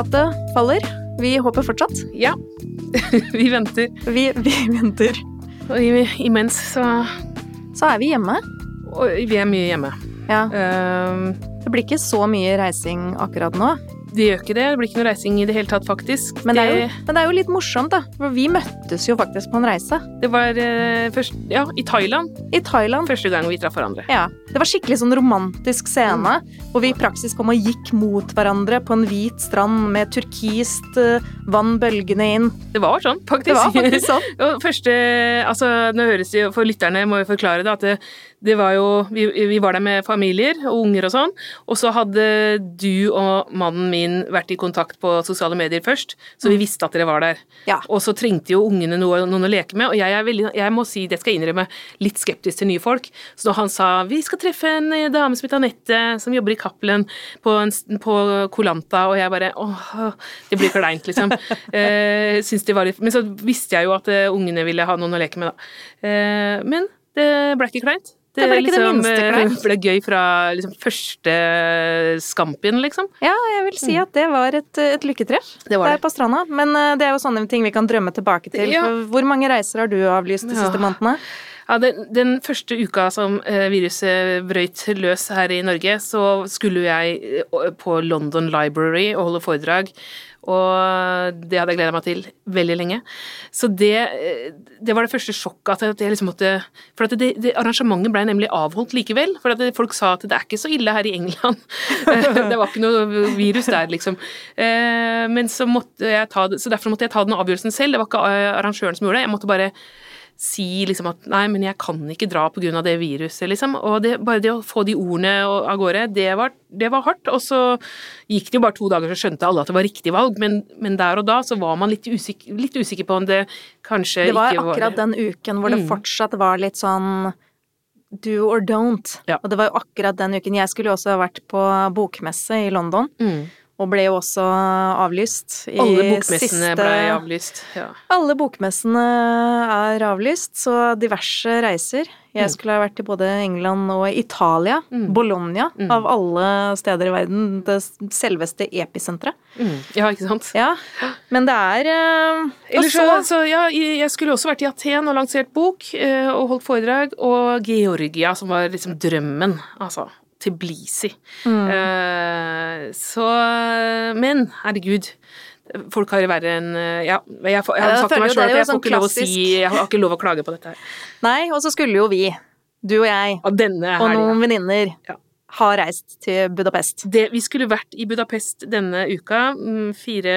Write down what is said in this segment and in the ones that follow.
Patriarkatet faller. Vi håper fortsatt. Ja. vi venter. Vi, vi venter. Og imens så Så er vi hjemme. Og vi er mye hjemme. Ja. Uh, det blir ikke så mye reising akkurat nå. Det gjør ikke det. Det blir ikke noe reising i det hele tatt, faktisk. Men det, er jo, men det er jo litt morsomt, da. For vi møttes jo faktisk på en reise. Det var uh, først Ja, i Thailand. I Thailand. Første gang vi traff hverandre. Ja. Det var skikkelig sånn romantisk scene, mm. hvor vi i praksis kom og gikk mot hverandre på en hvit strand med turkist uh, vann bølgende inn. Det var sånn, faktisk. Det var faktisk sånn. første Altså, nå høres det jo For lytterne må jo forklare det, at det, det var jo vi, vi, var der med familier og unger og sånn, og så hadde du og mannen min vært i kontakt på sosiale medier først, så vi mm. visste at dere var der. Ja. Og så trengte jo ungene noe, noen å leke med, og jeg er veldig, jeg må si, det skal jeg innrømme, litt skeptisk til nye folk. Så da han sa vi skal treffe en eh, dame som heter Anette, som jobber i Cappelen, på, på Kolanta, og jeg bare åh, det blir kleint, liksom. eh, syns det var litt Men så visste jeg jo at uh, ungene ville ha noen å leke med, da. Eh, men det ble ikke kleint. Det, det ble ikke liksom, det minste eh, kleint. ble gøy fra liksom, første Skampien, liksom. Ja, jeg vil si mm. at det var et, et lykketreff det var der på stranda. Men uh, det er jo sånne ting vi kan drømme tilbake til. Ja. Hvor mange reiser har du avlyst de siste månedene? Ja, den, den, første uka som uh, viruset brøyt løs her i Norge, så skulle jeg på London Library og holde foredrag og det hadde jeg gleda meg til veldig lenge. Så det, det var det første sjokket at jeg liksom måtte For det, det arrangementet ble nemlig avholdt likevel. For at folk sa at det er ikke så ille her i England. det var ikke noe virus der, liksom. Eh, men så måtte jeg ta så derfor måtte jeg ta den avgjørelsen selv. Det var ikke arrangøren som gjorde det. Jeg måtte bare si liksom at nei, men jeg kan ikke dra pga. det viruset, liksom. Og det, bare det å få de ordene av gårde, det var, det var, hardt. Og så gikk det jo bare to dager, så skjønte alle at det var riktig valg, men, men der og da så var man litt usikker, litt usikker, på om det kanskje ikke var Det var akkurat den uken hvor det mm. fortsatt var litt sånn do or don't. Ja. Og det var jo akkurat den uken. Jeg skulle jo også ha vært på bokmesse i London. Mm. Og ble jo også avlyst i Alle bokmessene siste... ble avlyst, ja. Alle bokmessene er avlyst, så diverse reiser. Jeg mm. skulle ha vært i både England og Italia. Mm. Bologna, mm. av alle steder i verden. Det selveste episenteret. Mm. Ja, ikke sant? Ja, Men det er eh, Eller så, så, ja, jeg skulle også vært i Aten og lansert bok uh, og holdt foredrag. Og Georgia, som var liksom drømmen, altså. Tbilisi. Mm. Uh, så Men, herregud. Folk har verre enn eh, Ja, jeg, har har sagt til meg sjøl at jeg får sånn lov å si Jeg har ikke lov å klage på dette her. Nei, og så skulle jo vi, du og jeg, og, og noen venninner ja. ha reist til Budapest. Det, vi skulle vært i Budapest denne uka, mm, fire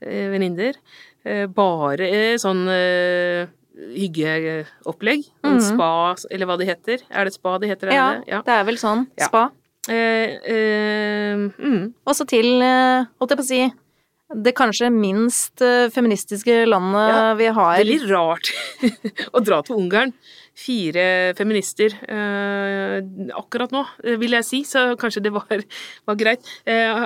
eh, venninner. Eh, bare sånn eh, hyggeopplegg. Mm. Spa, eller hva det heter. Er det spa det heter? Ja, ja. det er vel sånn. Spa. Eh, eh, mm. Også til, eh, holdt jeg på å si, det kanskje minst eh, feministiske landet ja, vi har. Det er litt rart å dra til Ungarn fire feminister eh, akkurat nå, eh, vil jeg si, så kanskje det var, var greit. Eh,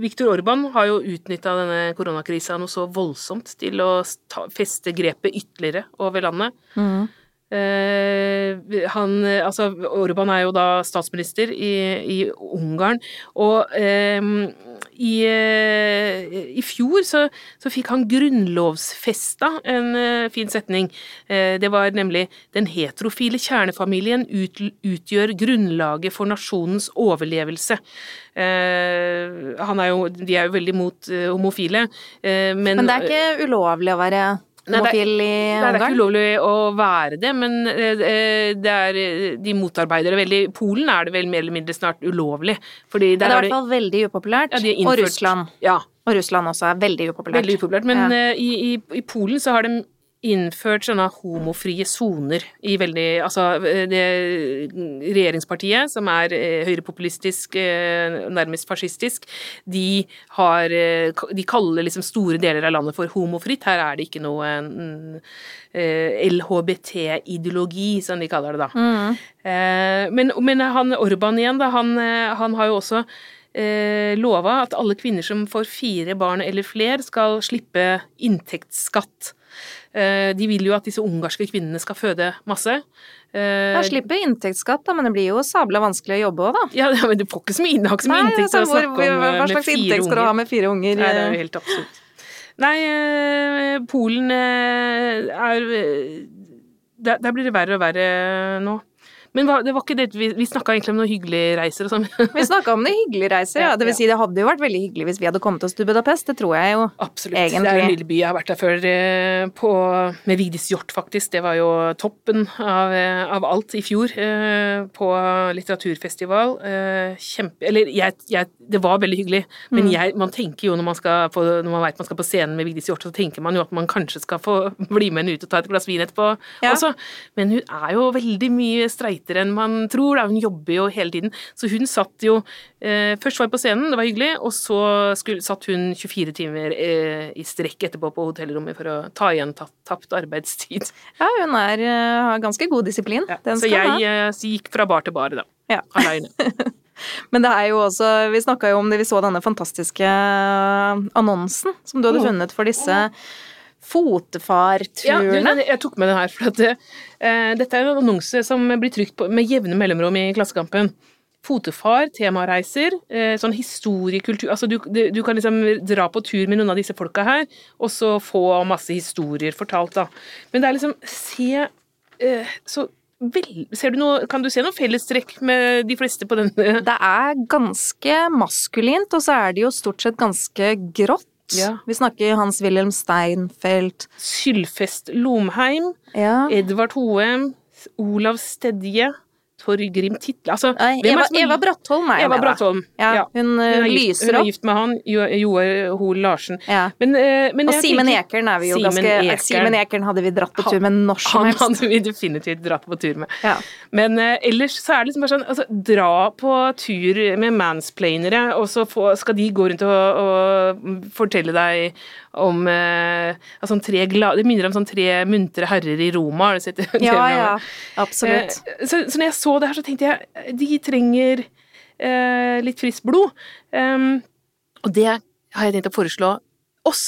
Viktor Orban har jo utnytta denne koronakrisa noe så voldsomt til å ta, feste grepet ytterligere over landet. Mm. Eh, han, altså, Orban er jo da statsminister i, i Ungarn, og eh, i, eh, i, fjor så, så, fikk han grunnlovsfesta en uh, fin setning. Uh, det var nemlig 'Den heterofile kjernefamilien ut, utgjør grunnlaget for nasjonens overlevelse'. Uh, er jo, de er jo veldig mot homofile, men Men det er ikke ulovlig å være homofil i Ungarn? Nei, det er ikke ulovlig å være det, men eh, det er, de motarbeider det veldig. I Polen er det vel mer eller mindre snart ulovlig. Fordi der det er i hvert fall veldig upopulært. Ja, innført, og Russland. Ja. Og Russland også er veldig upopulært. Veldig upopulært, Men ja. Eh, i, i, i, Polen så har de innført sånne homofrie soner i veldig Altså det regjeringspartiet, som er eh, høyrepopulistisk, eh, nærmest fascistisk, de har eh, De kaller liksom store deler av landet for homofritt. Her er det ikke noe LHBT-ideologi, som de kaller det da. Mm. Men, men, han Orban igjen, da, han, han har jo også eh, lova at alle kvinner som får fire barn eller flere, skal slippe inntektsskatt. Eh, de vil jo at disse ungarske kvinnene skal føde masse. Eh, ja, Slippe inntektsskatt, da, men det blir jo sabla vanskelig å jobbe òg, da. Ja, men du får ikke så mye, har ikke så mye inntekt til å snakke om Hva eh, slags inntekt skal du ha med fire unger? Nei, det er jo helt absurd. Nei, Polen er Der blir det verre og verre nå. Men det var ikke det vi, vi snakka egentlig om noen hyggelige reiser og sånn. vi snakka om noen hyggelige reiser, ja. Det vil si, det hadde jo vært veldig hyggelig hvis vi hadde kommet oss til Budapest, det tror jeg jo. Absolutt. Egentlig. Det er en lille by. Jeg har vært der før eh, på, med Vigdis Hjort, faktisk. Det var jo toppen av, eh, av alt i fjor eh, på litteraturfestival. Kjempe Eller jeg, jeg, det var veldig hyggelig, men mm. jeg, man tenker jo når man, skal på, når man vet man skal på scenen med Vigdis Hjort, så tenker man jo at man kanskje skal få bli med henne ut og ta et glass vin etterpå ja. også. Men hun er jo veldig mye streit feitere enn man tror. Da. Hun jobber jo hele tiden. Så hun satt jo eh, Først var hun på scenen, det var hyggelig, og så skulle, satt hun 24 timer eh, i strekk etterpå på hotellrommet for å ta igjen tapt, tapt arbeidstid. Ja, hun er, uh, har ganske god disiplin. Ja, så jeg uh, gikk fra bar til bar, da. Ja. Aleine. Men det er jo også Vi snakka jo om det, vi så denne fantastiske annonsen som du hadde funnet for disse fotefarturene. Ja, jeg tok med den her, for at uh, dette er en annonse som blir trykt på, med jevne mellomrom i Klassekampen. Fotefar, temareiser, uh, sånn historiekultur Altså, du, du, kan liksom dra på tur med noen av disse folka her, og så få masse historier fortalt, da. Men det er liksom Se uh, så Vel, ser du noe, kan du se noen fellestrekk med de fleste på denne? Det er ganske maskulint, og så er det jo stort sett ganske grått. Ja. Vi snakker Hans-Wilhelm Steinfeld. Sylfest Lomheim. Ja. Edvard Hoem. Olav Stedje. Torgrim Title altså, Eva, Eva Brattholm er Eva Brattholm. Ja, ja. Hun, hun, er gift, hun er gift med han, Joar Hoel Larsen. Ja. Men, uh, men og Simen Ekern er vi jo Simen ganske Simen Ekern hadde vi dratt på tur med når som helst. Han hadde vi definitivt dratt på tur med. Men uh, ellers så er det liksom bare sånn altså, Dra på tur med mansplainere, og så få, skal de gå rundt og, og fortelle deg om eh, altså, tre Det minner om sånn tre muntre herrer i Roma. Har du sett det? Ja, ja, absolutt. Eh, så, så, når jeg så det her, så tenkte jeg de trenger eh, litt friskt blod. Um, og det har jeg tenkt å foreslå oss.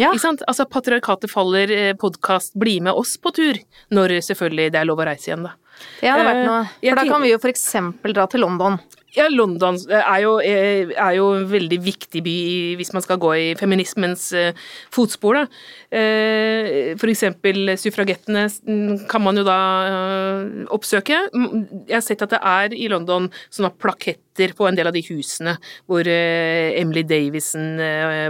Ja. Ikke sant? Altså Patriarkatet faller, eh, podkast, bli med oss på tur. Når selvfølgelig det er lov å reise igjen, da. Det hadde vært noe. For da kan vi jo eksempel dra til London. Ja, London er jo, er jo, en veldig viktig by hvis man skal gå i feminismens eh, fotspor. Da. Eh, for eksempel suffragettene kan man jo da eh, oppsøke. Jeg har sett at det er i London sånne plaketter på en del av de husene hvor Emily Davison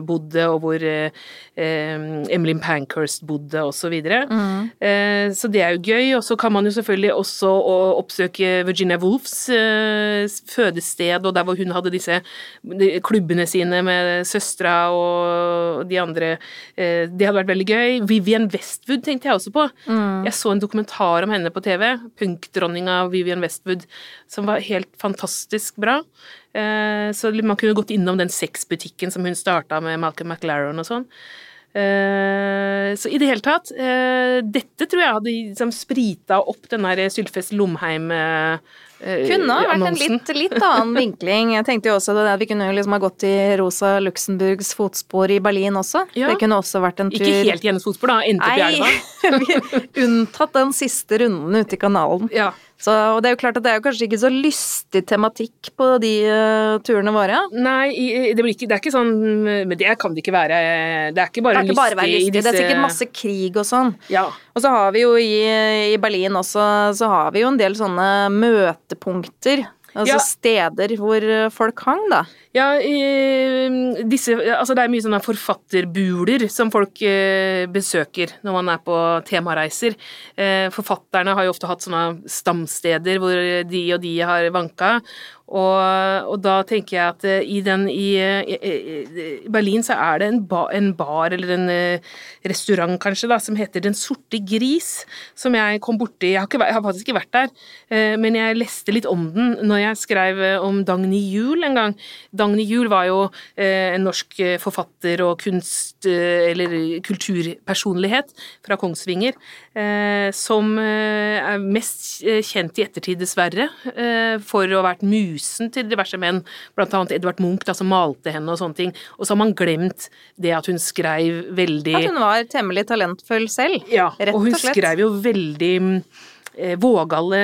bodde, og hvor Emily Pankhurst bodde, osv. Så, mm. så det er jo gøy. Og så kan man jo selvfølgelig også oppsøke Virginia Woolfs føde fødested, og der hvor hun hadde disse klubbene sine med søstera og de andre. Eh, det hadde vært veldig gøy. Vivian Westwood tenkte jeg også på. Mm. Jeg så en dokumentar om henne på TV, punkdronninga Vivian Westwood, som var helt fantastisk bra. Eh, så man kunne gått innom den sexbutikken som hun starta med Malcolm McLaren og sånn. Uh, så i det hele tatt Dette tror jeg hadde liksom sprita opp den der Sylfest Lomheim Eh, kunne ha vært en litt, litt, annen vinkling. Jeg tenkte jo også at vi kunne liksom ha gått i Rosa Luxemburgs fotspor i Berlin også. Ja. Det kunne også vært en tur Ikke helt i hennes fotspor, da. Endte på elva. Unntatt den siste runden ute i kanalen. Ja. Så, og det er jo klart at det er jo kanskje ikke så lystig tematikk på de uh, turene våre. Nei, det, ikke, det, er ikke sånn Men det kan det ikke være. Det er ikke bare det er ikke lystig, bare lystig. Disse... Det er sikkert masse krig og sånn. Ja. Og så har vi jo i, i Berlin også så har vi jo en del sånne møtepunkter Altså ja. steder hvor folk hang, da? Ja, disse Altså det er mye sånne forfatterbuler som folk eh, besøker når man er på temareiser. Eh, forfatterne har jo ofte hatt sånne stamsteder hvor de og de har vanka, og, og, da tenker jeg at uh, i den i, i, Berlin så er det en, ba, en bar, eller en restaurant kanskje, da, som heter Den sorte gris, som jeg kom borti Jeg har, jeg har faktisk ikke vært der, men jeg leste litt om den når jeg skrev om Dagny Juel en gang. Dagny Juel var jo en norsk forfatter og kunst- eller kulturpersonlighet fra Kongsvinger, som er mest kjent i ettertid, dessverre, for å ha vært musen til diverse menn, blant annet Edvard Munch, da, som malte henne og sånne ting. Og så har man glemt det at hun skrev veldig At hun var temmelig talentfull selv, Ja, rett og slett. Ja, og hun skrev jo veldig eh, vågale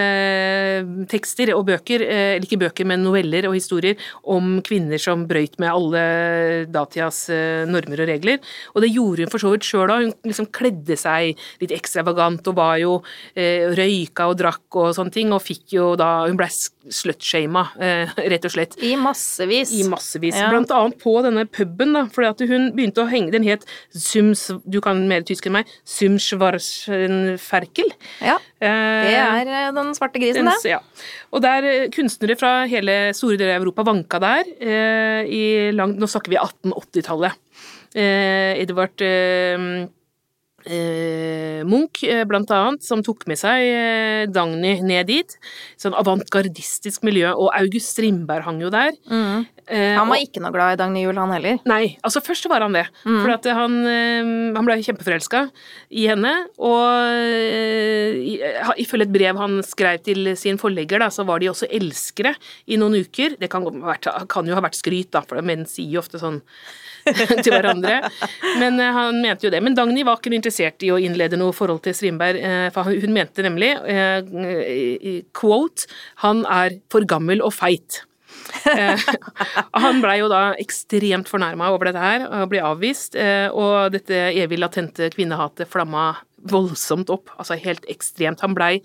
tekster og bøker, eh, eller ikke bøker, men noveller og historier om kvinner som brøyt med alle datidas eh, normer og regler. Og det gjorde hun for så vidt sjøl òg. Hun liksom kledde seg litt ekstravagant og var jo eh, røyka og drakk og sånne ting, og fikk jo da Hun blei slutshama, eh, rett og slett. I massevis. I massevis. Ja. Blant annet på denne puben, da, fordi at hun begynte å henge Den het Sums Du kan mer tysk enn meg. Sumschwarzenferkel. Ja, Eh, det er eh, den svarte grisen, det. Ja. Og der eh, kunstnere fra hele store deler av Europa vanka der eh, i langt Nå snakker vi 1880-tallet. Eh, Edvard eh, eh, Munch, eh, blant annet, som tok med seg eh, Dagny ned dit. Sånn avantgardistisk miljø. Og August Strindberg hang jo der. Mm. Eh, Han var og- ikke noe glad i Dagny Juel, han heller. Nei, altså først var han det. For han, eh, han ble kjempeforelska i henne. Og eh, ifølge et brev han skrev til sin forlegger, da, så var de også elskere i noen uker. Det kan, kan jo ha vært skryt, da, for menn sier jo ofte sånn til hverandre. Men han mente jo det. Men Dagny var ikke interessert i å innlede noe forhold til Strindberg, for hun mente nemlig, quote, han er for gammel og feit. Eh, han blei jo da ekstremt fornærma over dette her, og ble avvist. eh, Og dette evig latente kvinnehatet flamma voldsomt opp, altså helt ekstremt. Han blei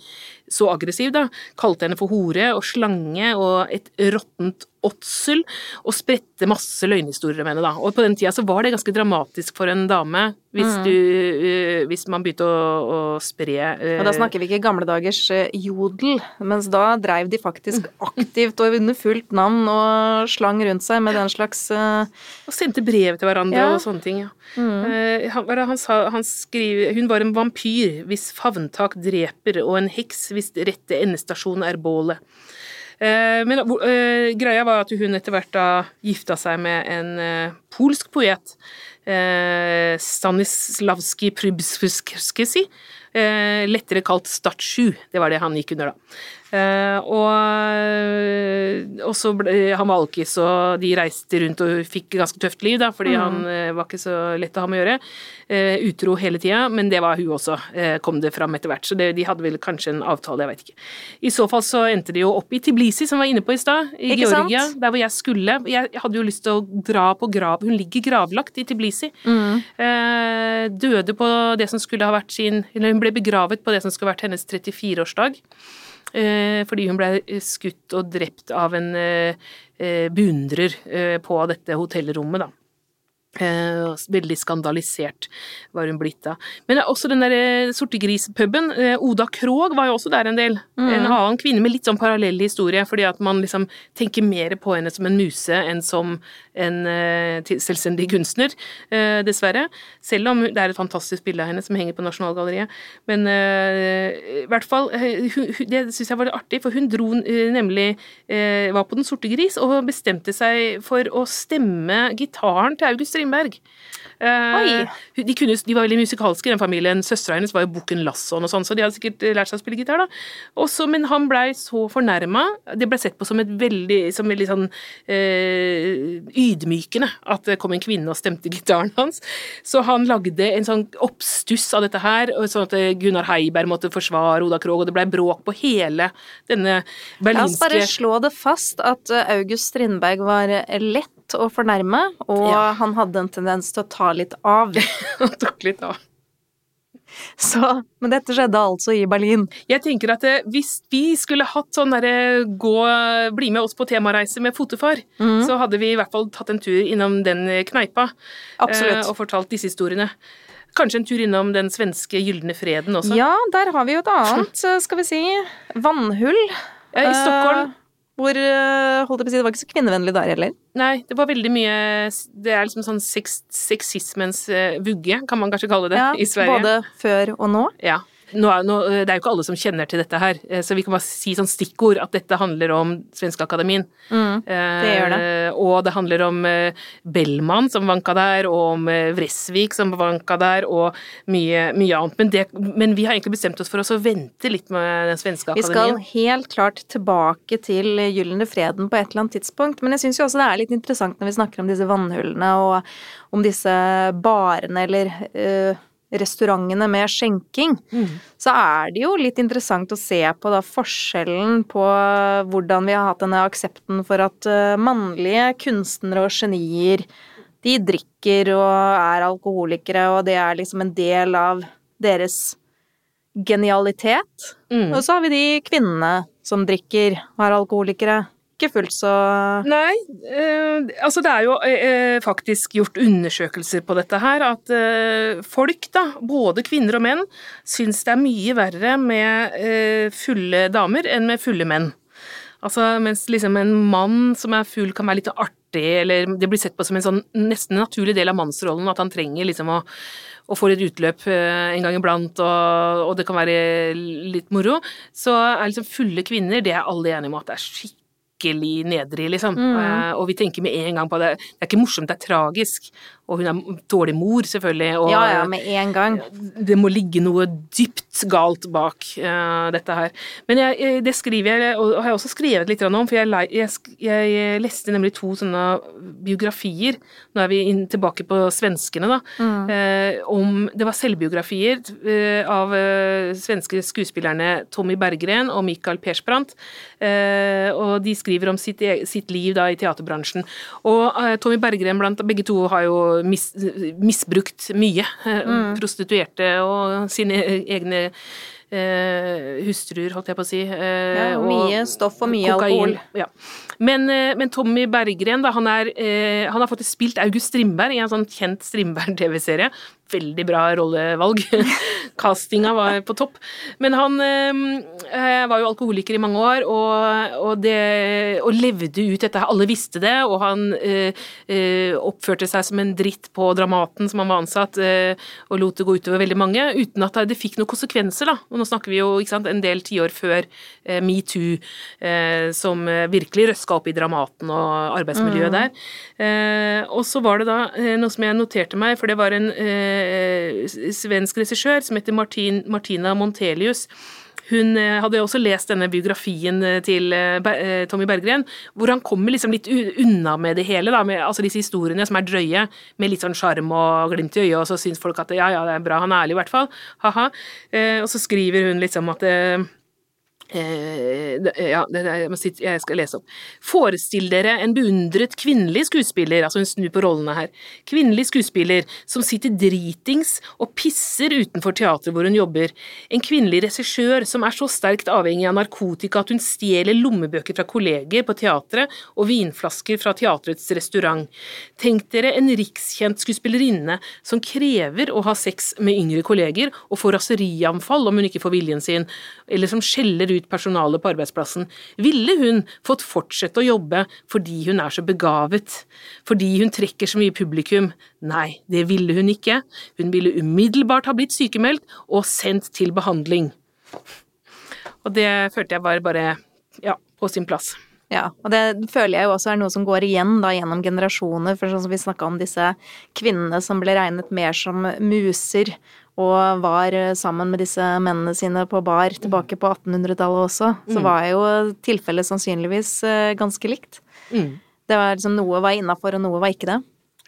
så aggressiv, da. Kalte henne for hore og slange og et råttent åtsel, og spredte masse løgnhistorier om henne, da. Og på den tida så var det ganske dramatisk for en dame, hvis du uh, Hvis man begynte å, å spre uh, Og da snakker vi ikke gamle dagers eh, jodel, mens da dreiv de faktisk aktivt og under fullt navn og slang rundt seg med den slags eh, Og sendte brev til hverandre Ja. og sånne ting. Ja. Eh, han, han, sa, han skriver Hun var en vampyr hvis favntak dreper, og en heks hvis rette endestasjon er bålet. Eh, men eh, greia var at hun etter hvert da gifta seg med en eh, polsk poet. Stanislavski Prybskisi. Lettere kalt Statsju. Det var det han gikk under, da. Eh, og, og så ble han var alkis, og de reiste rundt og fikk ganske tøft liv, da, fordi han eh, var ikke så lett å ha med å gjøre. Eh, utro hele tida, men det var hun også, kom det fram etter hvert. Så det, de hadde vel kanskje en avtale, jeg vet ikke. I så fall så endte de jo opp i Tiblisi, som vi var inne på i stad, i Ikke sant? Der hvor jeg skulle. Jeg hadde jo lyst til å dra på grav Hun ligger gravlagt i Tiblisi. Eh, døde på det som skulle ha vært sin Eller hun ble begravet på det som skulle ha vært hennes 34-årsdag. Eh, fordi hun ble skutt og drept av en eh, eh, beundrer på dette hotellrommet, da. Eh, veldig skandalisert var hun blitt da. Men også den der eh, sortegrispuben, eh, Oda Krog var jo også der en del. En annen kvinne med litt sånn parallell historie, fordi at man liksom tenker mer på henne som en muse enn som en eh, selvstendig kunstner, eh, dessverre. Selv om det er et fantastisk bilde av henne som henger på Nasjonalgalleriet. Men eh, i hvert fall, hun, det syns jeg var litt artig, for hun dro nemlig eh, var på Den sorte gris og bestemte seg for å stemme gitaren til August Strindberg. Eh, de, kunne, de var veldig musikalske i den familien. Søstera hennes var jo Bukken Lasson og sånn, så de hadde sikkert eh, lært seg å spille gitar, da. Også, men han blei så fornærma. Det ble sett på som et veldig som veldig sånn eh, ydmykende at det kom en kvinne og stemte gitaren hans. Så han lagde en sånn oppstuss av dette her, sånn at eh, Gunnar Heiberg måtte forsvare Oda Krog, og det blei bråk på hele denne berlinske La oss bare slå det fast at eh, August Strindberg var eh, lett å fornærme, og Ja. han hadde en tendens til å ta litt av. Han tok litt av. Så, men dette skjedde altså i Berlin. Jeg tenker at eh, hvis vi skulle hatt sånn derre gå Bli med oss på temareise med fotofar, mm. så hadde vi i hvert fall tatt en tur innom den eh, kneipa. Absolutt. eh, Og fortalt disse historiene. Kanskje en tur innom den svenske gylne freden også. Ja, der har vi jo et annet, eh, skal vi si, vannhull. I Stockholm. Hvor, eh, holdt jeg på å si, det var ikke så kvinnevennlig der heller. Nei, det var veldig mye Det er liksom sånn sex, sexismens eh, vugge, kan man kanskje kalle det, Ja, i Sverige. både før og nå. Ja. Nå nå, det er jo ikke alle som kjenner til dette her, eh, så vi kan bare si sånn stikkord at dette handler om Svenskeakademien. Mm, det gjør det. Eh, og det handler om eh, Bellman som vanka der, og om eh, Vresvik som vanka der, og mye, mye annet. Men, det, men, vi har egentlig bestemt oss for oss å vente litt med den svenske akademien. Vi skal helt klart tilbake til Gylne freden på et eller annet tidspunkt, men jeg syns jo også det er litt interessant når vi snakker om disse vannhullene og om disse barene eller uh, restaurantene med skjenking, mm. så er det jo litt interessant å se på da forskjellen på hvordan vi har hatt denne aksepten for at uh, mannlige kunstnere og genier de drikker og er alkoholikere, og det er liksom en del av deres genialitet. Mm. Og så har vi de kvinnene som drikker og er alkoholikere ikke fullt så Nei, eh, altså det er jo eh, faktisk gjort undersøkelser på dette her, at eh, folk, da, både kvinner og menn, syns det er mye verre med eh, fulle damer enn med fulle menn. Altså mens liksom en mann som er full kan være litt artig, eller det blir sett på som en sånn nesten naturlig del av mannsrollen, at han trenger liksom å og får et utløp eh, en gang iblant, og, og, det kan være litt moro, så er liksom fulle kvinner det er alle enige om at det er skikkelig skikkelig nedrig, liksom. Mm. Uh, og vi tenker med en gang på det. Det er ikke morsomt, det er tragisk. Og hun er dårlig mor, selvfølgelig. Og ja, ja, med en gang. Det må ligge noe dypt galt bak uh, dette her. Men jeg, det skriver jeg, og har jeg også skrevet litt om, for jeg, jeg, jeg, leste nemlig to sånne biografier, nå er vi inn, tilbake på svenskene, da, mm. uh, om Det var selvbiografier uh, av svenske skuespillerne Tommy Berggren og Michael Persbrandt, og de skriver om sitt, e, sitt liv da i teaterbransjen. Og Tommy Berggren blant begge to har jo mis, misbrukt mye. Eh, mm. Prostituerte og sine egne eh, hustruer, holdt jeg på å si. Eh, ja, mye stoff og mye kokain. alkohol. Ja. Men, eh, men, Tommy Berggren, da, han, er, eh, han, har faktisk spilt August Strindberg i en sånn kjent Strindberg-TV-serie veldig bra rollevalg. Castinga var på topp. Men han eh, var jo alkoholiker i mange år, og, og, det, og, levde ut dette. Alle visste det, og han eh, oppførte seg som en dritt på Dramaten som han var ansatt, eh, og lot det gå utover veldig mange, uten at det fikk noen konsekvenser, da. Og nå snakker vi jo sant, en del tiår før metoo, som virkelig røska opp i Dramaten og arbeidsmiljøet mm. der. og så var det da noe som jeg noterte meg, for det var en Eh, svensk regissør som heter Martin, Martina Montelius. Hun eh, hadde også lest denne biografien eh, til Tommy Berggren, hvor han kommer liksom litt unna med det hele, da, med altså disse historiene som er drøye, med litt sånn sjarm og glimt i øyet, og så syns folk at ja, ja, det er bra, han er ærlig i hvert fall, ha-ha. Og så skriver hun liksom at Eh, ja, jeg skal lese opp. Forestill dere en beundret kvinnelig skuespiller, altså hun snur på rollene her, kvinnelig skuespiller som sitter dritings og pisser utenfor teatret hvor hun jobber, en kvinnelig regissør som er så sterkt avhengig av narkotika at hun stjeler lommebøker fra kolleger på teatret og vinflasker fra teatrets restaurant. Tenk dere en rikskjent skuespillerinne som krever å ha sex med yngre kolleger og får raserianfall om hun ikke får viljen sin, eller som skjeller ut personalet på arbeidsplassen, ville hun fått fortsette å jobbe fordi hun er så begavet, fordi hun trekker så mye publikum? Nei, det ville hun ikke. Hun ville umiddelbart ha blitt sykemeldt og sendt til behandling. Og det følte jeg var bare, ja, på sin plass. Ja, og det føler jeg jo også er noe som går igjen da gjennom generasjoner, for sånn som vi snakka om disse kvinnene som ble regnet mer som muser, og var eh, sammen med disse mennene sine på bar tilbake på 1800-tallet også, så mm. var jo tilfellet sannsynligvis eh, ganske likt. Mm. Det var liksom noe var innafor, og noe var ikke det.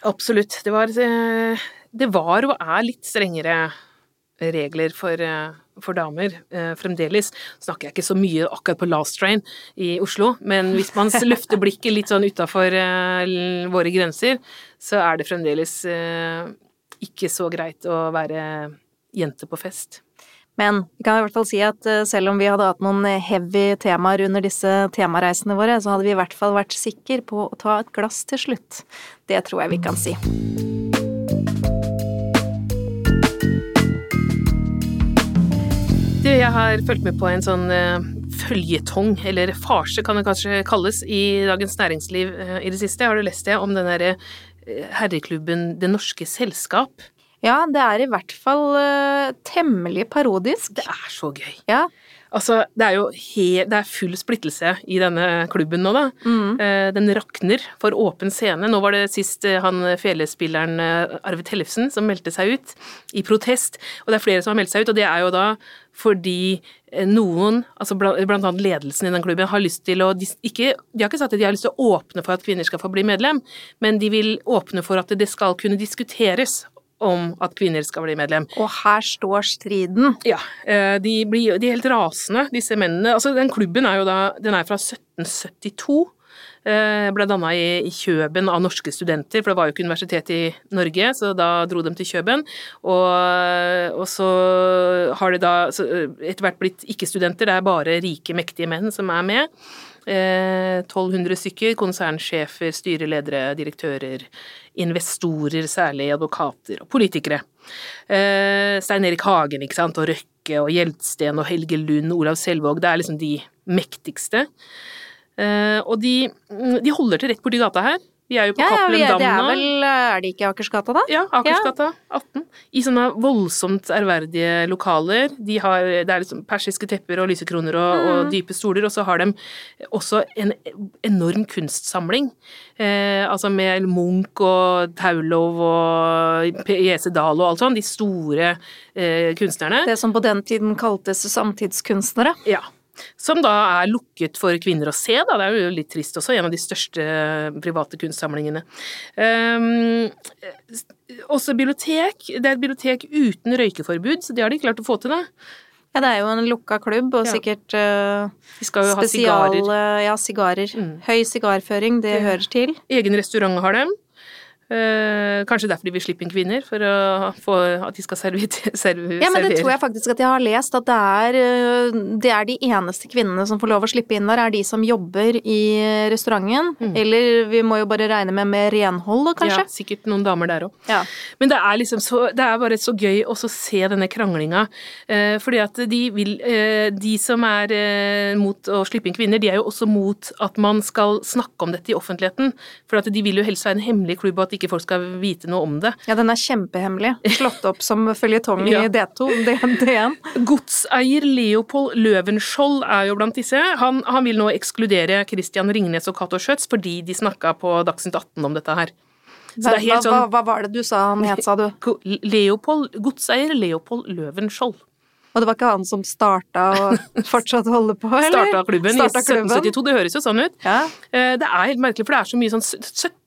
Absolutt. Det var, eh, det var og er litt strengere regler for, for damer fremdeles. Snakker jeg ikke så mye akkurat på Last Train i Oslo, men hvis man løfter blikket litt sånn utafor våre grenser, så er det fremdeles ikke så greit å være jente på fest. Men vi kan i hvert fall si at eh, selv om vi hadde hatt noen heavy temaer under disse temareisene våre, så hadde vi i hvert fall vært sikre på å ta et glass til slutt. Det tror jeg vi kan si. Du, jeg har fulgt med på en sånn uh, føljetong, eller farse kan det kanskje kalles, i Dagens Næringsliv i det siste. Har du lest det om den derre herreklubben Det Norske Selskap? Ja, det er i hvert fall uh, temmelig parodisk. Det er så gøy. Ja. Altså, det er jo det er full splittelse i denne klubben nå, da. Mm. Uh, Den rakner for åpen scene. Nå var det sist uh, han felespilleren Arve Tellefsen som meldte seg ut i protest. Og det er flere som har meldt seg ut, og det er jo da fordi noen, altså blant, blant annet ledelsen i den klubben, har lyst til å de, ikke, De har ikke sagt at de har lyst til å åpne for at kvinner skal få bli medlem, men de vil åpne for at det skal kunne diskuteres om at kvinner skal bli medlem. Og her står striden. Ja, eh, de, blir, de er helt rasende, disse mennene. Altså, den klubben er jo da Den er fra 1772. eh, Ble danna i, Kjøben av norske studenter, for det var jo ikke universitet i Norge, så da dro de til Kjøben. Og, og så har de da eh, etter hvert blitt ikke-studenter, det er bare rike, mektige menn som er med. Eh, 1200 stykker, konsernsjefer, styreledere, direktører, investorer, særlig advokater og politikere. Eh, Stein Erik Hagen, ikke sant, og Røkke og Gjeldsten og Helge Lund, Olav Selvåg, det er liksom de mektigste. Eh, og de, de holder til rett borti gata her. Vi er jo på Ja, ja, Cappelen Ja, er, Dam det er vel Er det ikke Akersgata, da? Ja, Akersgata 18. I sånne voldsomt ærverdige lokaler. De har, det er liksom persiske tepper og lysekroner og, Mm. og dype stoler, og så har de også en enorm kunstsamling. Eh, altså med Munch og Taulov og Jese Dahl og alt sånt. De store eh, kunstnerne. Det som på den tiden kaltes samtidskunstnere. Ja. Som da er lukket for kvinner å se, da. Det er jo litt trist også, en av de største private kunstsamlingene. Um, også bibliotek. Det er et bibliotek uten røykeforbud, så det har de klart å få til, da. Ja, det er jo en lukka klubb, og Ja. sikkert uh, De skal jo ha spesial sigarer. Ja, sigarer. Mm. Høy sigarføring, det Det- hører til. Egen restaurant har dem. Eh, kanskje derfor de vil slippe inn kvinner, for at de skal servere. servere Ja, men det tror jeg faktisk at jeg har lest, at det er, øh, det er de eneste kvinnene som får lov å slippe inn der, er de som jobber i restauranten. Mm. Eller vi må jo bare regne med med renhold, da, Ja, sikkert noen damer der òg. Ja. Men det er liksom så Det er bare så gøy å se denne kranglinga. Eh, fordi at de vil eh, De som er eh, mot å slippe inn kvinner, de er jo også mot at man skal snakke om dette i offentligheten. For at de vil jo helst være en hemmelig klubb, og at ikke folk skal vite noe om det. ja, den er kjempehemmelig. Slått opp som føljetong Ja. i D2, D- D1. Godseier Leopold Løvenskiold er jo blant disse. Han, han vil nå ekskludere Christian Ringnes og Cato Schjøtz fordi de snakka på Dagsnytt 18 om dette her. Så det er Hva, helt hva, sånn hva var det du sa han het, sa du? Leopold, Godseier Leopold Løvenskiold. Og det var ikke han som starta og fortsatt holder på, eller? Starta klubben Starta i 1772, det høres jo sånn ut. Ja. Eh, Det er helt merkelig, for det er så mye sånn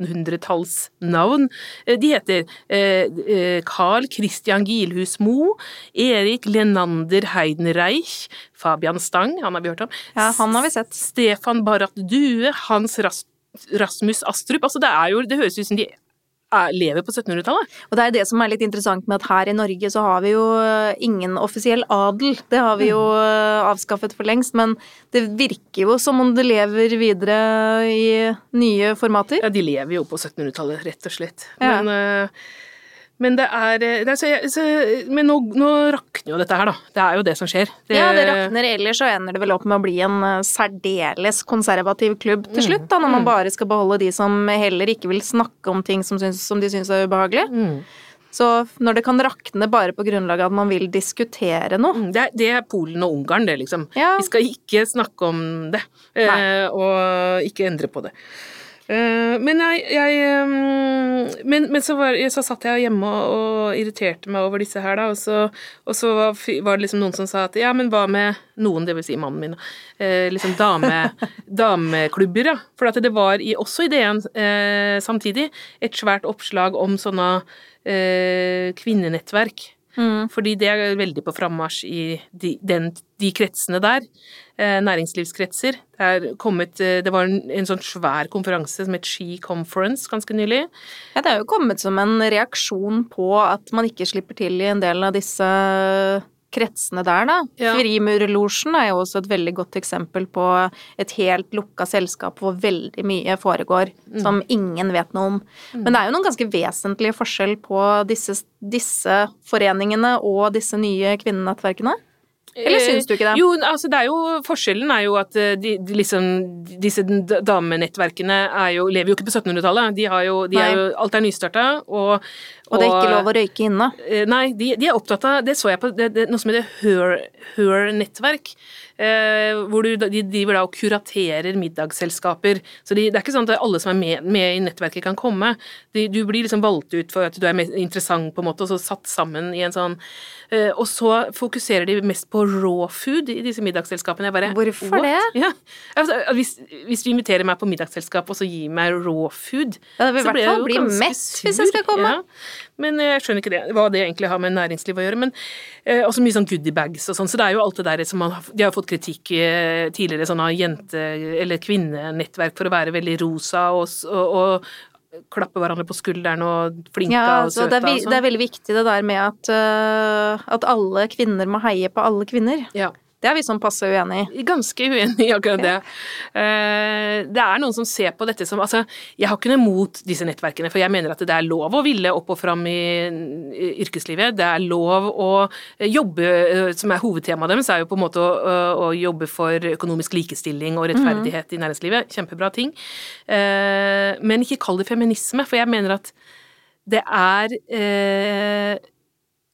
1700-tallsnavn. Eh, De heter eh, Carl Christian Gilhus Mo, Erik Lenander Heidenreich, Fabian Stang, han har vi hørt om. ja, han har vi sett. Stefan Barrat Due, Hans Rasmus Astrup. Altså, det jo Det høres ut som de lever på 1700-tallet. Og det er det som er litt interessant med at her i Norge så har vi jo øh, ingen offisiell adel. Det har vi jo øh, avskaffet for lengst, men det virker jo som om det lever videre i nye formater. Ja, de lever jo på 1700-tallet, rett og slett. Ja. Men, eh, men det er eh, det er så, jeg- så, Men nå, nå rakner jo dette her, da. Det er jo det som skjer. Ja, det rakner, ellers så ender det vel opp med å bli en øh, særdeles konservativ klubb til slutt, da, når man bare skal beholde de som heller ikke vil snakke om ting som, syns, som de syns er ubehagelig. Mm. Så når det kan rakne bare på grunnlag av at man vil diskutere noe Mm, Det er, det er Polen og Ungarn, det, liksom. Ja. Vi skal ikke snakke om det, eh, og ikke endre på det. Eh, men jeg, jeg men, men så, var, så satt jeg hjemme og, og irriterte meg over disse her, da, og så, og så var, var det liksom noen som sa at ja, men hva med noen, det vil si mannen min, eh, liksom dame, dameklubber, ja. For at det var i, også i DN eh, samtidig et svært oppslag om sånne eh, kvinnenettverk. Mm. Fordi det er veldig på frammarsj i de, den, de kretsene der. Eh, næringslivskretser. Det, er kommet, eh, det var en, en sånn svær konferanse som het She Conference ganske nylig. Ja, det er jo kommet som en reaksjon på at man ikke slipper til i en del av disse kretsene der, da. Ja. Frimurlosjen er jo også et veldig godt eksempel på et helt lukka selskap hvor veldig mye foregår som ingen vet noe om. Men det er jo noen ganske vesentlige forskjell på disse, disse foreningene og disse nye kvinnenettverkene. Eller syns du ikke det? Jo, altså det er jo Forskjellen er jo at de, de liksom, disse damenettverkene er jo, lever jo ikke på 1700-tallet. De har jo, de er jo Alt er nystarta, og, og, og det er ikke lov å røyke inne? Nei, de, de, er opptatt av Det så jeg på det, det, noe som heter Her-nettverk. Eh, hvor du, de driver da og kuraterer middagsselskaper. Så de, det er ikke sånn at alle som er med, med i nettverket, kan komme. De, du blir liksom valgt ut for at du er interessant, på en måte, og så satt sammen i en sånn eh, Og så fokuserer de mest på raw food i disse middagsselskapene. Bare, Hvorfor What? det? Ja. Altså, hvis, hvis, du inviterer meg på middagsselskap og så gir meg raw food Ja, det vil i hvert fall bli mett hvis jeg skal komme. Ja. Men jeg skjønner ikke det, hva det egentlig har med næringsliv å gjøre. Men eh, også mye sånn goodiebags og sånn. Så det er jo alt det der som man De har fått kritikk eh, tidligere sånn av jente- eller kvinnenettverk for å være veldig rosa og, og, og klappe hverandre på skulderen og flinke ja, og søte. det er, sånn. Det er veldig viktig det der med at, uh, at alle kvinner må heie på alle kvinner. Ja. Det er vi sånn passe uenig i. Ganske uenig i akkurat det. Uh, det er noen som ser på dette som Altså, jeg har ikke noe imot disse nettverkene, for jeg mener at det er lov å ville opp og fram i, yrkeslivet. Det er lov å jobbe, uh, som er hovedtemaet deres, er jo på en måte å, å, jobbe for økonomisk likestilling og rettferdighet mm. i næringslivet. Kjempebra ting. Uh, men ikke kall det feminisme, for jeg mener at det er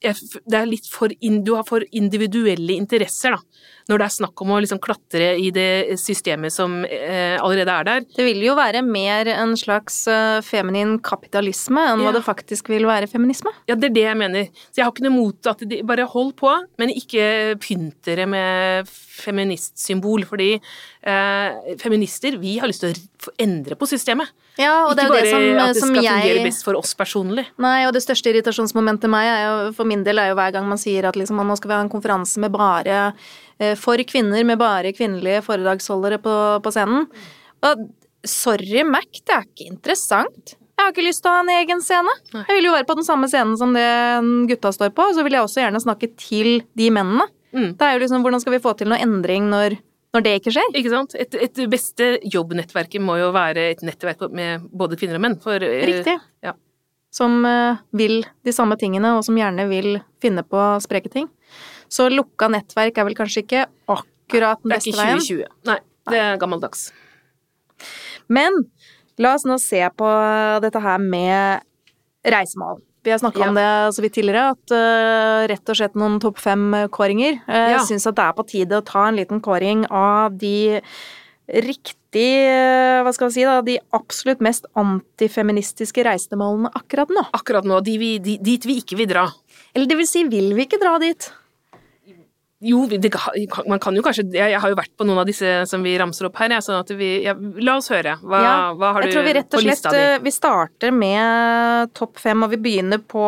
det er litt for, du har for individuelle interesser, da. Når det er snakk om å liksom klatre i det systemet som eh, allerede er der. Det vil jo være mer en slags uh, feminin kapitalisme enn ja. hva det faktisk vil være feminisme. Ja, det er det jeg mener. Så jeg har ikke noe mot at de bare hold på, men ikke pynt dere med feministsymbol, fordi eh, feminister, vi har lyst til å endre på systemet. Ja, og det er jo bare det som, at det som skal jeg... fungere best for oss personlig. Nei, og det største irritasjonsmomentet meg er jo, for min del er jo hver gang man sier at liksom, nå skal vi ha en konferanse med bare eh, for kvinner, med bare kvinnelige foredragsholdere på, på scenen. Og sorry, Mac, det er ikke interessant. Jeg har ikke lyst til å ha en egen scene. Jeg vil jo være på den samme scenen som det gutta står på, og så vil jeg også gjerne snakke til de mennene. Mm. Det er jo liksom, Hvordan skal vi få til noe endring når når det ikke skjer. Ikke sant. Et, et beste jobbnettverket må jo være et nettverk med både kvinner og menn. For, eh, Riktig. Ja. Som uh, vil de samme tingene, og som gjerne vil finne på spreke ting. Så lukka nettverk er vel kanskje ikke akkurat den beste veien. Det er ikke 2020. Nei, det er gammeldags. Men la oss nå se på dette her med reisemål. Vi har snakka ja. om det så vidt tidligere, at uh, rett og slett noen topp fem-kåringer. Uh, ja. Jeg syns at det er på tide å ta en liten kåring av de riktig uh, Hva skal vi si, da, de absolutt mest antifeministiske reisemålene akkurat nå. Akkurat nå. De vi, de, dit vi ikke vil dra. Eller det vil si, vil vi ikke dra dit? Jo, det, man kan jo kanskje jeg, jeg, har jo vært på noen av disse som vi ramser opp her, jeg, sånn at vi ja, La oss høre. Hva, ja, hva har du på lista di? Jeg tror vi rett og slett eh, vi starter med topp fem, og vi begynner på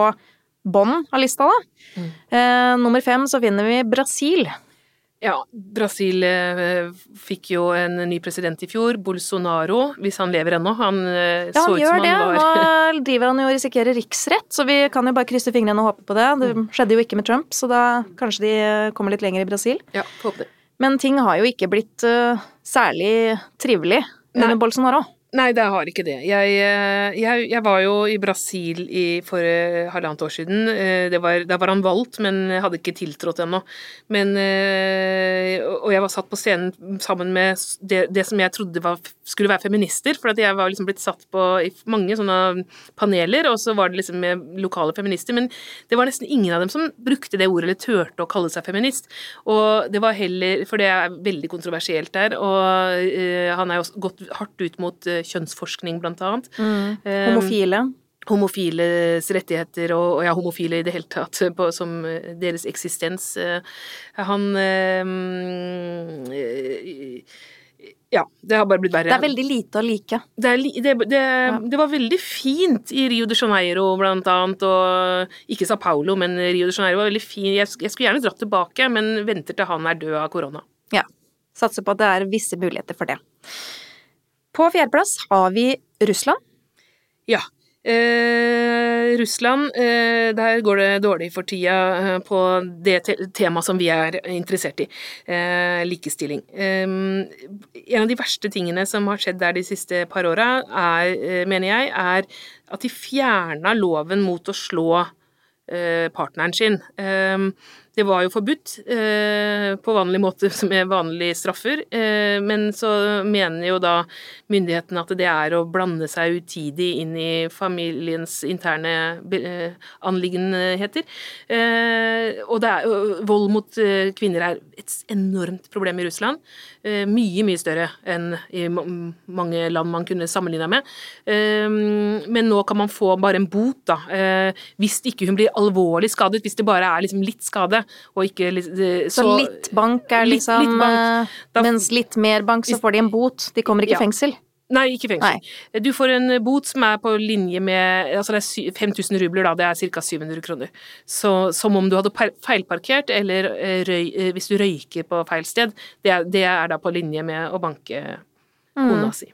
bånn av lista, da. Mm. Eh, nummer fem så finner vi Brasil. Ja, Brasil eh, fikk jo en ny president i fjor, Bolsonaro, hvis han lever ennå. Han eh, ja, så ut som han det. var Nå driver han jo og risikerer riksrett, så vi kan jo bare krysse fingrene og håpe på det. Det mm. skjedde jo ikke med Trump, så da kanskje de kommer litt lenger i Brasil. Ja, håper det. Men ting har jo ikke blitt uh, særlig trivelig under Bolsonaro. Nei, det har ikke det. Jeg, eh, jeg, jeg var jo i Brasil i, for uh, halvannet år siden. Uh, var, da var han valgt, men hadde ikke tiltrådt ennå. Men, og jeg var satt på scenen sammen med det, det som jeg trodde var, skulle være feminister. For jeg var liksom blitt satt på i mange sånne paneler, og så var det liksom med lokale feminister. Men det var nesten ingen av dem som brukte det ordet eller turte å kalle seg feminist. Og det var heller For det er veldig kontroversielt der, og han er jo gått hardt ut mot kjønnsforskning, blant annet. Mm. Eh, homofile. Homofiles rettigheter, og, ja, homofile i det hele tatt, på, som deres eksistens. Eh, han ja, det har bare blitt verre. Det er veldig lite å like. Det, det, det, ja. det, var veldig fint i Rio de Janeiro, blant annet, og ikke Sa Paulo, men Rio de Janeiro var veldig fin. Jeg, jeg skulle gjerne dratt tilbake, men venter til han er død av korona. Ja. Satser på at det er visse muligheter for det. På fjerdeplass har vi Russland. Ja. Eh, Russland, eh, der går det dårlig for tida eh, på det te temaet som vi er interessert i, eh, likestilling. Eh, en av de verste tingene som har skjedd der de siste par åra, eh, mener jeg, er at de fjerna loven mot å slå partneren sin. Det var jo forbudt eh, på vanlig måte med vanlige straffer, eh, men så mener jo da myndighetene at det er å blande seg utidig inn i familiens interne eh, anliggenheter. Eh, og er, vold mot eh, kvinner er et enormt problem i Russland. Eh, mye, mye større enn i mange land man kunne sammenligna med. men nå kan man få bare en bot, da, hvis ikke hun blir alvorlig skadet, hvis det bare er liksom litt skade og ikke så, så litt bank er liksom litt, litt bank. Eh, da, Mens litt mer bank, så får de en bot. De kommer ikke i ja. fengsel. Nei, ikke fengsel. Nei. Du får en bot som er på linje med altså det er 5000 rubler, da, det er ca. 700 kroner. Så som om du hadde feilparkert, eller eh, røy, eh, hvis du røyker på feil sted. Det er, det er da på linje med å banke kona mm. si.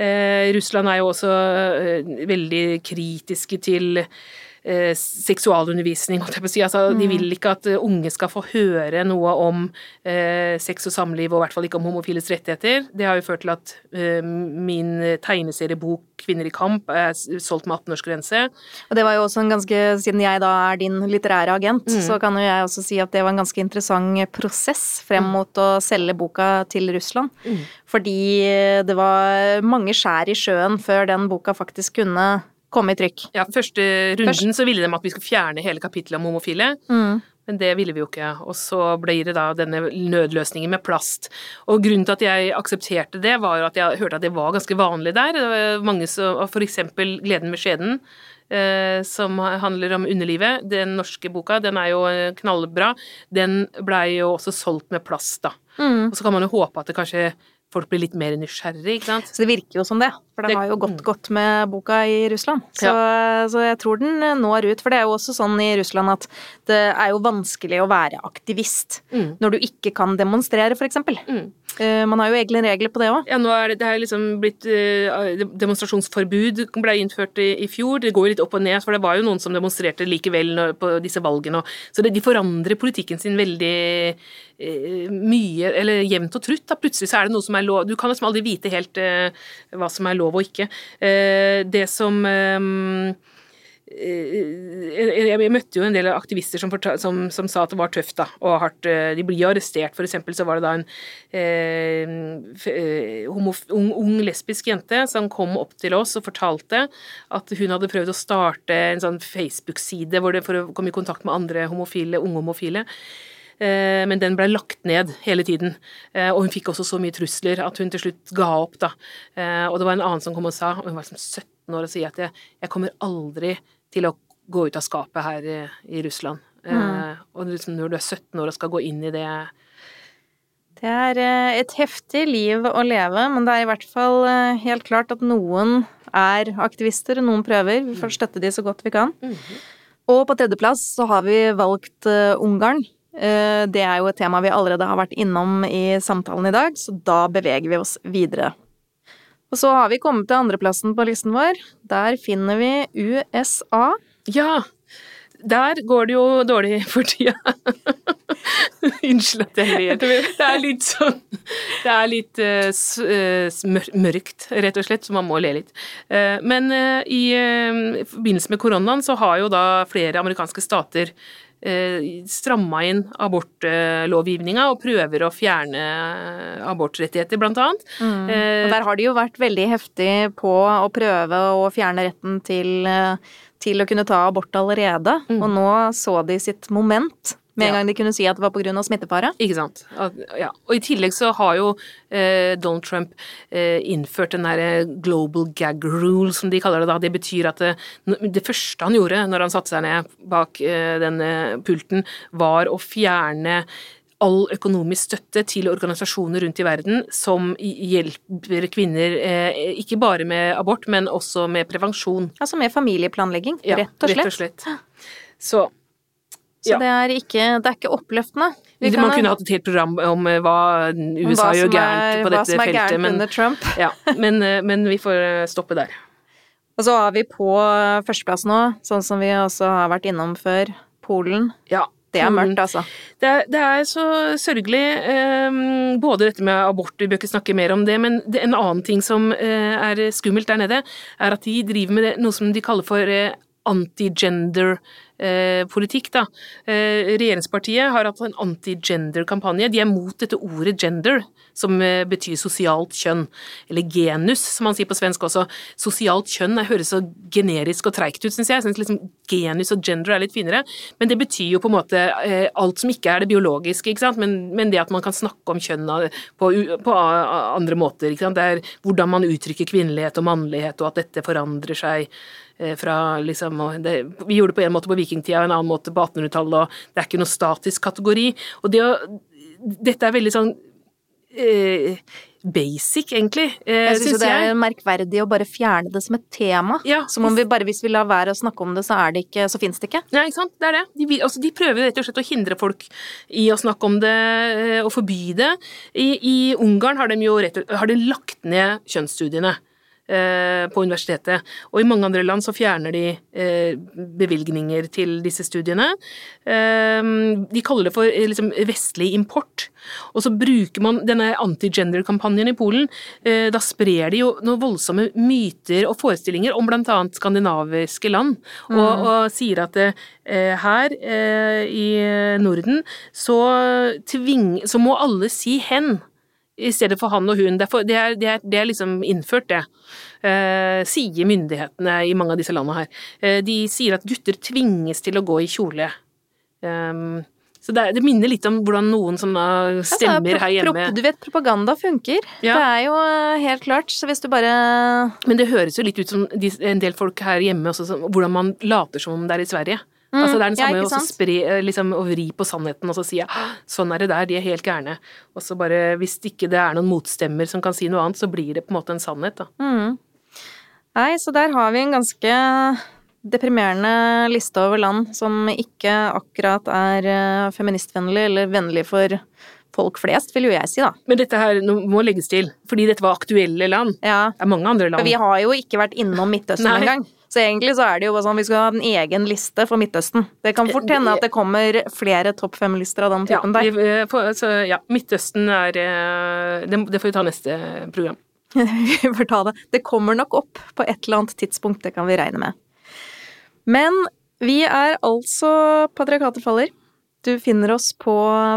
Eh, Russland er jo også eh, veldig kritiske til eh, seksualundervisning, holdt jeg på å si. Altså, mm. De vil ikke at eh, unge skal få høre noe om eh, sex og samliv, og i hvert fall ikke om homofiles rettigheter. Det har jo ført til at eh, min tegneseriebok 'Kvinner i kamp' er solgt med 18-årsgrense. Og det var jo også en ganske, siden jeg da er din litterære agent, mm. så kan jo jeg også si at det var en ganske interessant prosess frem mm. mot å selge boka til Russland. Mm. Fordi det var mange skjær i sjøen før den boka faktisk kunne komme i trykk. Ja, første runden Først. så ville de at vi skulle fjerne hele kapittelet om homofile. Mm. Men det ville vi jo ikke. Og så blir det da denne nødløsningen med plast. Og grunnen til at jeg aksepterte det, var jo at jeg hørte at det var ganske vanlig der. Det var mange som, For eksempel Gleden med skjeden, eh, som handler om underlivet. Den norske boka, den er jo eh, knallbra. Den blei jo også solgt med plast, da. Mm. Og så kan man jo håpe at det kanskje folk blir litt mer nysgjerrig, ikke sant. Så det virker jo som det, for det, det har jo gått godt med boka i Russland. Så, ja. så, jeg tror den når ut, for det er jo også sånn i Russland at det er jo vanskelig å være aktivist mm. når du ikke kan demonstrere, for eksempel. Mm. Uh, man har jo egne regler på det òg. Ja, nå er det, det er liksom blitt uh, Demonstrasjonsforbud ble innført i, i, fjor. Det går jo litt opp og ned, for det var jo noen som demonstrerte likevel når, på disse valgene. så det, de forandrer politikken sin veldig mye, eller jevnt og trutt. Da. Plutselig så er det noe som er lov Du kan liksom aldri vite helt hva som er lov og ikke. det som Eh, jeg, møtte jo en del aktivister som, som, som, sa at det var tøft da, og hardt. Eh, de blir arrestert, for eksempel så var det da en eh, homof, ung, ung, lesbisk jente som kom opp til oss og fortalte at hun hadde prøvd å starte en sånn Facebook-side for å komme i kontakt med andre homofile, unge homofile. Men den ble lagt ned hele tiden. Og hun fikk også så mye trusler at hun til slutt ga opp. da. Og det var en annen som kom og sa, og hun var liksom 17 år, og sier at jeg, jeg kommer aldri til å gå ut av skapet her i, i Russland. Mm. Eh, og liksom når du er 17 år og skal gå inn i det Det er eh, et heftig liv å leve, men det er i hvert fall eh, helt klart at noen er aktivister, og noen prøver. Vi får støtte de så godt vi kan. Mm -hmm. Og på tredjeplass så har vi valgt Ungarn. Uh, det er jo et tema vi allerede har vært innom i samtalen i dag, så da beveger vi oss videre. Og så har vi kommet til andreplassen på listen vår. Der finner vi USA. Ja! Der går det jo dårlig for tida. Unnskyld at jeg ler. Det er litt sånn Det er litt uh, mørkt, rett og slett, så man må le litt. Uh, men uh, i forbindelse med koronaen så har jo da flere amerikanske stater eh, stramma inn abortlovgivninga og prøver å fjerne abortrettigheter, blant annet. Mm. Eh, og der har de jo vært veldig heftig på å prøve å fjerne retten til, eh, til å kunne ta abort allerede, mm. og nå så de sitt moment med en ja. gang de kunne si at det var pga. smittefare. Ikke sant. Ja. Og i tillegg så har jo eh, Donald Trump eh, innført den derre eh, global gag rule, som de kaller det da. Det betyr at det, eh, det første han gjorde når han satte seg ned bak eh, denne pulten, var å fjerne all økonomisk støtte til organisasjoner rundt i verden som hjelper kvinner eh, ikke bare med abort, men også med prevensjon. Altså med familieplanlegging, rett og slett. Rett og slett. Så så ja. det, er ikke, det er ikke oppløftende. Vi Man kunne hatt et helt program om eh, hva USA hva gjør gærent på dette feltet, Hva som er men, ja, men, eh, men, vi får eh, stoppe der. Og så har vi på førsteplass nå, sånn som vi også har vært innom før, Polen. Ja, det er mørkt, altså. Det er, det er så sørgelig. Um, både dette med abort, vi bør ikke snakke mer om det, men det, en annen ting som er skummelt der nede, er at de driver med noe som de kaller for anti-gender eh, politikk, da. Eh, regjeringspartiet har hatt en anti-gender-kampanje. De er mot dette ordet gender, som eh, betyr sosialt kjønn. Eller genus, som man sier på svensk også. Sosialt kjønn det høres så generisk og treigt ut, syns jeg. Jeg syns liksom genus og gender er litt finere. Men det betyr jo på en måte eh, alt som ikke er det biologiske, ikke sant. Men, men det at man kan snakke om kjønn på, på andre måter, ikke sant. Det er hvordan man uttrykker kvinnelighet og mannlighet, og at dette forandrer seg Eh, fra liksom det, Vi gjorde det på en måte på vikingtida og en annen måte på 1800-tallet, og det er ikke noe statisk kategori. Og det å Dette er veldig sånn eh, basic, egentlig. Eh, jeg syns det er merkverdig å bare fjerne det som et tema. Ja, som om vi bare hvis vi lar være å snakke om det, så er det ikke, så fins det ikke. Ja, ikke sant. Det er det. De, altså, de prøver rett og slett å hindre folk i å snakke om det eh, og forby det. I, i Ungarn har de jo rett, har de lagt ned kjønnsstudiene. Eh, på universitetet. Og i mange andre land så fjerner de eh, bevilgninger til disse studiene. Eh, de kaller det for liksom, vestlig import. Og så bruker man denne anti-gender-kampanjen i Polen. Da sprer de jo noen voldsomme myter og forestillinger om annet skandinaviske land, og, mm. og sier at her i Norden så, tving, så må alle si 'hen' i stedet for han og hun. Det er, for, det er, det er, det er liksom innført, det. Eh, sier myndighetene i mange av disse landene her. Eh, de sier at gutter tvinges til å gå i kjole. Um, så det, det, minner litt om hvordan noen stemmer altså, her hjemme Du vet, propaganda funker. Ja. Det er jo eh, helt klart, så hvis du bare Men det høres jo litt ut som en del folk her hjemme også, hvordan man later som om det er i Sverige. Mm, altså det er den samme ja, å spre, eh, liksom, å vri på sannheten og så si ja, sånn er det der, de er helt gærne. Og så bare, hvis ikke det er noen motstemmer som kan si noe annet, så blir det på en måte en sannhet, da. Mm. Nei, så der har vi en ganske deprimerende liste over land som ikke akkurat er eh, feministvennlig eller vennlig for folk flest, vil jo jeg si, da. Men dette her må legges til, fordi dette var aktuelle land. Ja. Det er mange andre land. For vi har jo ikke vært innom Midtøsten engang. Så egentlig så er det jo sånn vi skal ha en egen liste for Midtøsten. Det kan fort hende at det kommer flere topp fem-lister av den typen ja, der. Eh, så ja, Midtøsten er det, Det får vi ta neste program. vi får ta det. Det kommer nok opp på et eller annet tidspunkt, det kan vi regne med. Men vi er altså Patriarkatet faller. Du finner oss på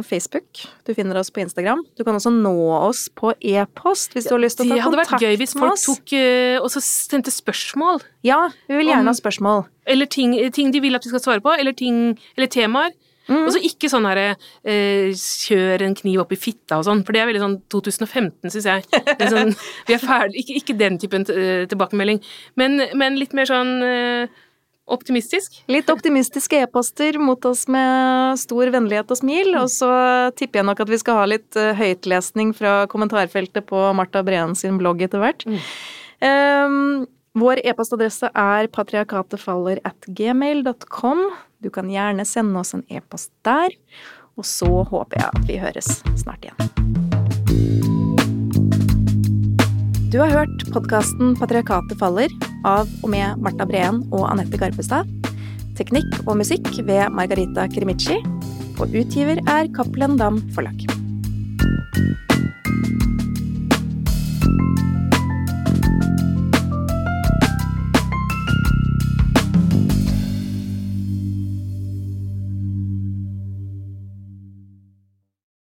Facebook, du finner oss på Instagram. Du kan også nå oss på e-post hvis du har lyst til å ta kontakt med oss. Det hadde vært gøy hvis folk tok uh, og sendte spørsmål. Ja, vi vil gjerne ha spørsmål. Eller ting, ting, de vil at vi skal svare på, eller, ting, eller temaer. Mm. Og så ikke sånn herre uh, kjør en kniv opp i fitta og sånn, for det er veldig sånn 2015, syns jeg. Sånn, vi er ferdig, ikke, ikke, den typen uh, tilbakemelding, men, men, litt mer sånn Optimistisk? Litt optimistiske e-poster mot oss med stor vennlighet og smil. Og så tipper jeg nok at vi skal ha litt uh, høytlesning fra kommentarfeltet på Marta Breen sin blogg etter hvert. Mm. Um, vår e-postadresse er patriarkatefaller at gmail.com. Du kan gjerne sende oss en e-post der. Og så håper jeg at vi høres snart igjen. Du har hørt podkasten 'Patriarkatet faller' av og med Marta Breen og Anette Garpestad. Teknikk og musikk ved Margarita Krimici. Og utgiver er Cappelen Dam Forlag.